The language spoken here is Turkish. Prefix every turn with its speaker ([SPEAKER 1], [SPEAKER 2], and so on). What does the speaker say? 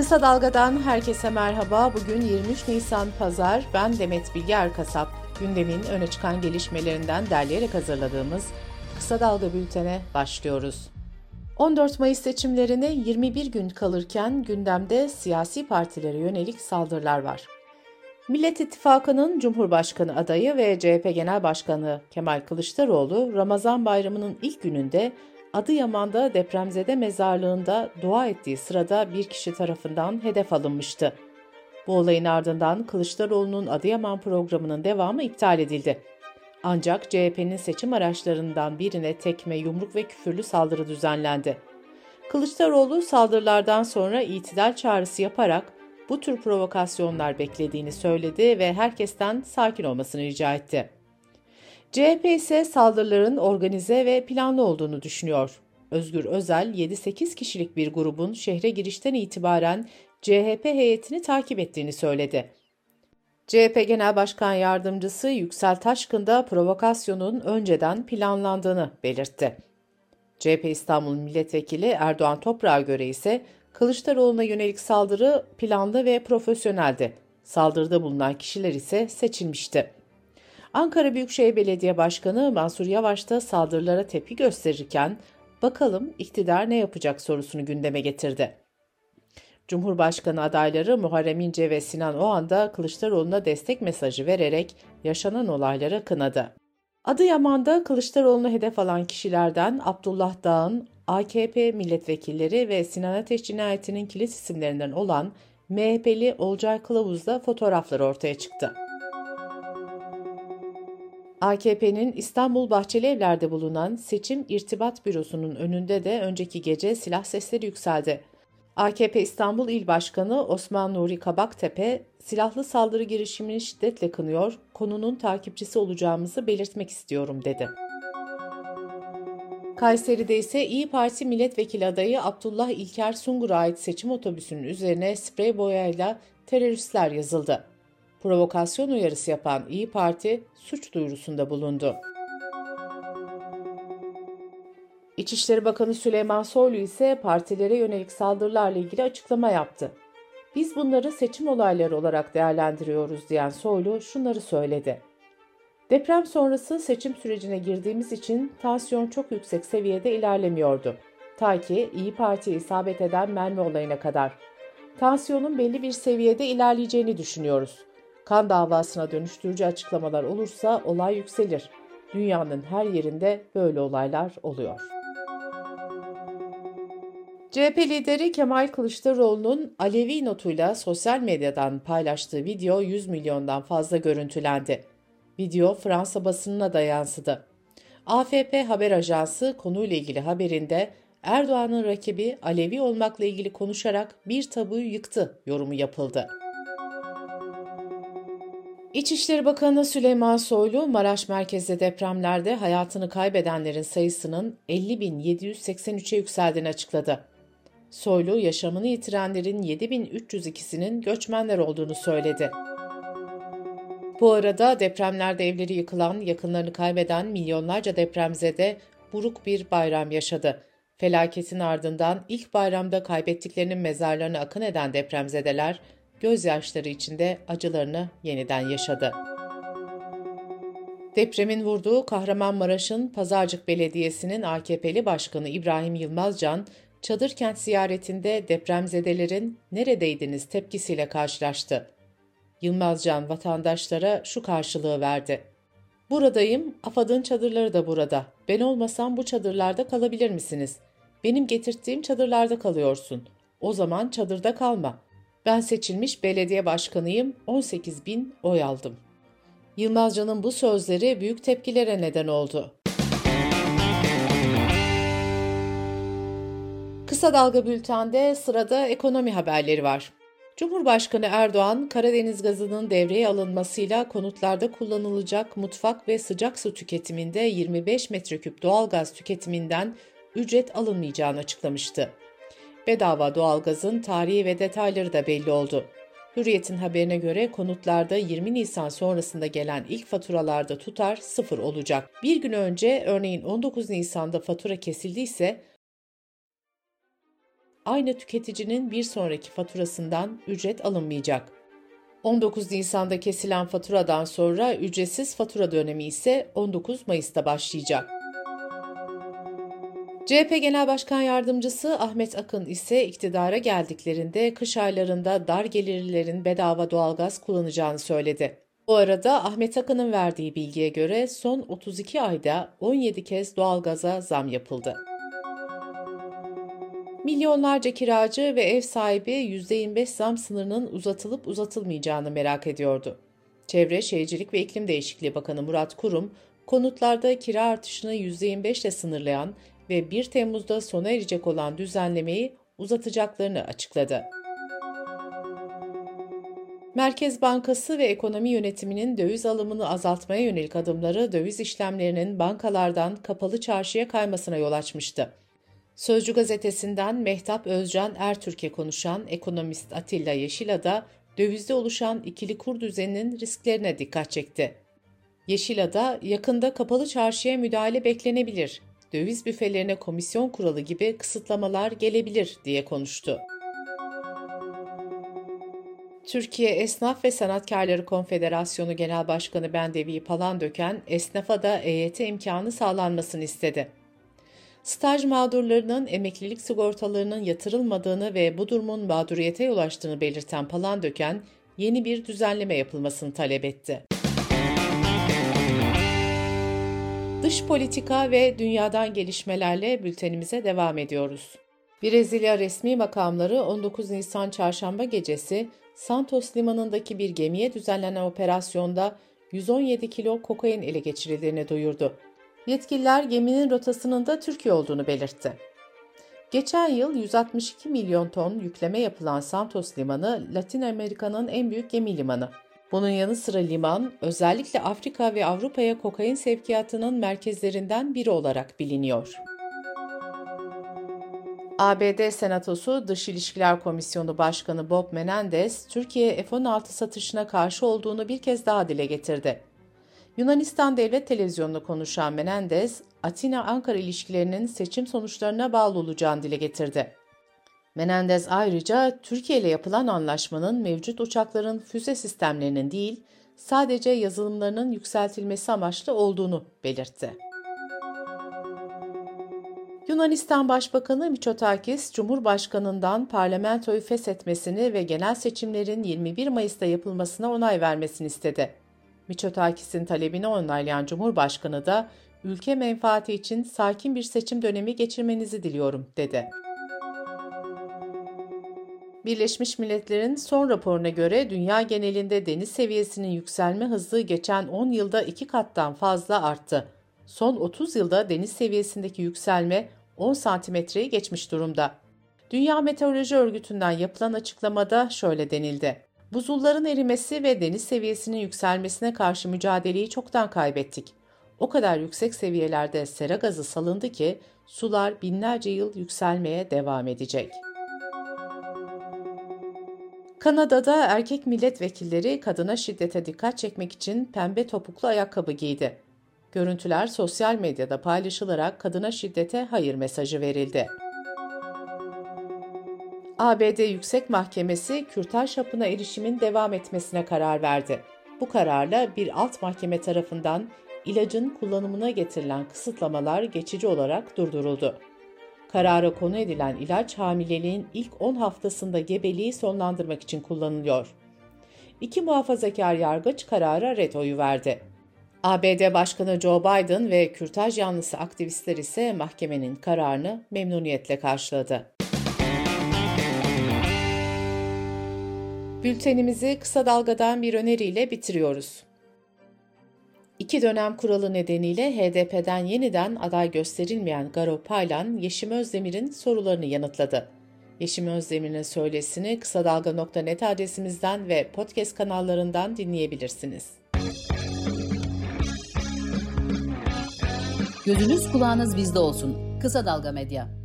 [SPEAKER 1] Kısa Dalga'dan herkese merhaba. Bugün 23 Nisan Pazar. Ben Demet Bilge Erkasap. Gündemin öne çıkan gelişmelerinden derleyerek hazırladığımız Kısa Dalga bültene başlıyoruz. 14 Mayıs seçimlerine 21 gün kalırken gündemde siyasi partilere yönelik saldırılar var. Millet İttifakı'nın Cumhurbaşkanı adayı ve CHP Genel Başkanı Kemal Kılıçdaroğlu Ramazan Bayramı'nın ilk gününde Adıyaman'da depremzede mezarlığında dua ettiği sırada bir kişi tarafından hedef alınmıştı. Bu olayın ardından Kılıçdaroğlu'nun Adıyaman programının devamı iptal edildi. Ancak CHP'nin seçim araçlarından birine tekme, yumruk ve küfürlü saldırı düzenlendi. Kılıçdaroğlu saldırılardan sonra itidal çağrısı yaparak bu tür provokasyonlar beklediğini söyledi ve herkesten sakin olmasını rica etti. CHP ise saldırıların organize ve planlı olduğunu düşünüyor. Özgür Özel 7-8 kişilik bir grubun şehre girişten itibaren CHP heyetini takip ettiğini söyledi. CHP Genel Başkan Yardımcısı Yüksel Taşkın da provokasyonun önceden planlandığını belirtti. CHP İstanbul Milletvekili Erdoğan Toprak'a göre ise Kılıçdaroğlu'na yönelik saldırı planlı ve profesyoneldi. Saldırıda bulunan kişiler ise seçilmişti. Ankara Büyükşehir Belediye Başkanı Mansur Yavaş da saldırılara tepki gösterirken bakalım iktidar ne yapacak sorusunu gündeme getirdi. Cumhurbaşkanı adayları Muharrem İnce ve Sinan Oğan da Kılıçdaroğlu'na destek mesajı vererek yaşanan olaylara kınadı. Adıyaman'da Kılıçdaroğlu'nu hedef alan kişilerden Abdullah Dağ'ın AKP milletvekilleri ve Sinan Ateş cinayetinin kilit isimlerinden olan MHP'li Olcay Kılavuz'da fotoğrafları ortaya çıktı. AKP'nin İstanbul Bahçeli Evler'de bulunan Seçim İrtibat Bürosu'nun önünde de önceki gece silah sesleri yükseldi. AKP İstanbul İl Başkanı Osman Nuri Kabaktepe, silahlı saldırı girişimini şiddetle kınıyor, konunun takipçisi olacağımızı belirtmek istiyorum dedi. Kayseri'de ise İyi Parti milletvekili adayı Abdullah İlker Sungur'a ait seçim otobüsünün üzerine sprey boyayla teröristler yazıldı. Provokasyon uyarısı yapan İyi Parti suç duyurusunda bulundu. İçişleri Bakanı Süleyman Soylu ise partilere yönelik saldırılarla ilgili açıklama yaptı. Biz bunları seçim olayları olarak değerlendiriyoruz diyen Soylu şunları söyledi. Deprem sonrası seçim sürecine girdiğimiz için tansiyon çok yüksek seviyede ilerlemiyordu. Ta ki İyi Parti'ye isabet eden mermi olayına kadar. Tansiyonun belli bir seviyede ilerleyeceğini düşünüyoruz. Kan davasına dönüştürücü açıklamalar olursa olay yükselir. Dünyanın her yerinde böyle olaylar oluyor. CHP lideri Kemal Kılıçdaroğlu'nun Alevi notuyla sosyal medyadan paylaştığı video 100 milyondan fazla görüntülendi. Video Fransa basınına da yansıdı. AFP haber ajansı konuyla ilgili haberinde Erdoğan'ın rakibi Alevi olmakla ilgili konuşarak bir tabuyu yıktı yorumu yapıldı. İçişleri Bakanı Süleyman Soylu, Maraş merkezli depremlerde hayatını kaybedenlerin sayısının 50.783'e yükseldiğini açıkladı. Soylu, yaşamını yitirenlerin 7.302'sinin göçmenler olduğunu söyledi. Bu arada depremlerde evleri yıkılan, yakınlarını kaybeden milyonlarca depremzede buruk bir bayram yaşadı. Felaketin ardından ilk bayramda kaybettiklerinin mezarlarına akın eden depremzedeler, gözyaşları içinde acılarını yeniden yaşadı. Depremin vurduğu Kahramanmaraş'ın Pazarcık Belediyesi'nin AKP'li başkanı İbrahim Yılmazcan, çadır kent ziyaretinde depremzedelerin neredeydiniz tepkisiyle karşılaştı. Yılmazcan vatandaşlara şu karşılığı verdi. Buradayım, AFAD'ın çadırları da burada. Ben olmasam bu çadırlarda kalabilir misiniz? Benim getirttiğim çadırlarda kalıyorsun. O zaman çadırda kalma. Ben seçilmiş belediye başkanıyım, 18 bin oy aldım. Yılmazcan'ın bu sözleri büyük tepkilere neden oldu. Kısa Dalga Bülten'de sırada ekonomi haberleri var. Cumhurbaşkanı Erdoğan, Karadeniz gazının devreye alınmasıyla konutlarda kullanılacak mutfak ve sıcak su tüketiminde 25 metreküp doğalgaz tüketiminden ücret alınmayacağını açıklamıştı. Bedava doğalgazın tarihi ve detayları da belli oldu. Hürriyet'in haberine göre konutlarda 20 Nisan sonrasında gelen ilk faturalarda tutar sıfır olacak. Bir gün önce örneğin 19 Nisan'da fatura kesildiyse aynı tüketicinin bir sonraki faturasından ücret alınmayacak. 19 Nisan'da kesilen faturadan sonra ücretsiz fatura dönemi ise 19 Mayıs'ta başlayacak. CHP Genel Başkan Yardımcısı Ahmet Akın ise iktidara geldiklerinde kış aylarında dar gelirlilerin bedava doğalgaz kullanacağını söyledi. Bu arada Ahmet Akın'ın verdiği bilgiye göre son 32 ayda 17 kez doğalgaza zam yapıldı. Milyonlarca kiracı ve ev sahibi %25 zam sınırının uzatılıp uzatılmayacağını merak ediyordu. Çevre, Şehircilik ve İklim Değişikliği Bakanı Murat Kurum, konutlarda kira artışını %25 ile sınırlayan ve 1 Temmuz'da sona erecek olan düzenlemeyi uzatacaklarını açıkladı. Merkez Bankası ve ekonomi yönetiminin döviz alımını azaltmaya yönelik adımları döviz işlemlerinin bankalardan kapalı çarşıya kaymasına yol açmıştı. Sözcü gazetesinden Mehtap Özcan Ertürk'e konuşan ekonomist Atilla Yeşila da dövizde oluşan ikili kur düzeninin risklerine dikkat çekti. Yeşila da yakında kapalı çarşıya müdahale beklenebilir döviz büfelerine komisyon kuralı gibi kısıtlamalar gelebilir diye konuştu. Türkiye Esnaf ve Sanatkarları Konfederasyonu Genel Başkanı Bendevi Palandöken, esnafa da EYT imkanı sağlanmasını istedi. Staj mağdurlarının emeklilik sigortalarının yatırılmadığını ve bu durumun mağduriyete yol açtığını belirten Palandöken, yeni bir düzenleme yapılmasını talep etti. Dış politika ve dünyadan gelişmelerle bültenimize devam ediyoruz. Brezilya resmi makamları 19 Nisan çarşamba gecesi Santos limanındaki bir gemiye düzenlenen operasyonda 117 kilo kokain ele geçirildiğini duyurdu. Yetkililer geminin rotasının da Türkiye olduğunu belirtti. Geçen yıl 162 milyon ton yükleme yapılan Santos Limanı, Latin Amerika'nın en büyük gemi limanı. Bunun yanı sıra liman, özellikle Afrika ve Avrupa'ya kokain sevkiyatının merkezlerinden biri olarak biliniyor. ABD Senatosu Dış İlişkiler Komisyonu Başkanı Bob Menendez, Türkiye F-16 satışına karşı olduğunu bir kez daha dile getirdi. Yunanistan Devlet Televizyonu'nda konuşan Menendez, Atina-Ankara ilişkilerinin seçim sonuçlarına bağlı olacağını dile getirdi. Menendez ayrıca Türkiye ile yapılan anlaşmanın mevcut uçakların füze sistemlerinin değil, sadece yazılımlarının yükseltilmesi amaçlı olduğunu belirtti. Yunanistan Başbakanı Mitsotakis, Cumhurbaşkanı'ndan parlamentoyu feshetmesini ve genel seçimlerin 21 Mayıs'ta yapılmasına onay vermesini istedi. Mitsotakis'in talebini onaylayan Cumhurbaşkanı da ülke menfaati için sakin bir seçim dönemi geçirmenizi diliyorum dedi. Birleşmiş Milletler'in son raporuna göre dünya genelinde deniz seviyesinin yükselme hızı geçen 10 yılda 2 kattan fazla arttı. Son 30 yılda deniz seviyesindeki yükselme 10 santimetreyi geçmiş durumda. Dünya Meteoroloji Örgütü'nden yapılan açıklamada şöyle denildi. Buzulların erimesi ve deniz seviyesinin yükselmesine karşı mücadeleyi çoktan kaybettik. O kadar yüksek seviyelerde sera gazı salındı ki sular binlerce yıl yükselmeye devam edecek.'' Kanada'da erkek milletvekilleri kadına şiddete dikkat çekmek için pembe topuklu ayakkabı giydi. Görüntüler sosyal medyada paylaşılarak kadına şiddete hayır mesajı verildi. ABD Yüksek Mahkemesi kürtaj hapına erişimin devam etmesine karar verdi. Bu kararla bir alt mahkeme tarafından ilacın kullanımına getirilen kısıtlamalar geçici olarak durduruldu. Karara konu edilen ilaç hamileliğin ilk 10 haftasında gebeliği sonlandırmak için kullanılıyor. İki muhafazakar yargıç karara red oyu verdi. ABD Başkanı Joe Biden ve kürtaj yanlısı aktivistler ise mahkemenin kararını memnuniyetle karşıladı. Bültenimizi kısa dalgadan bir öneriyle bitiriyoruz. İki dönem kuralı nedeniyle HDP'den yeniden aday gösterilmeyen Garo Paylan, Yeşim Özdemir'in sorularını yanıtladı. Yeşim Özdemir'in söylesini kısa dalga.net adresimizden ve podcast kanallarından dinleyebilirsiniz.
[SPEAKER 2] Gözünüz kulağınız bizde olsun. Kısa Dalga Medya.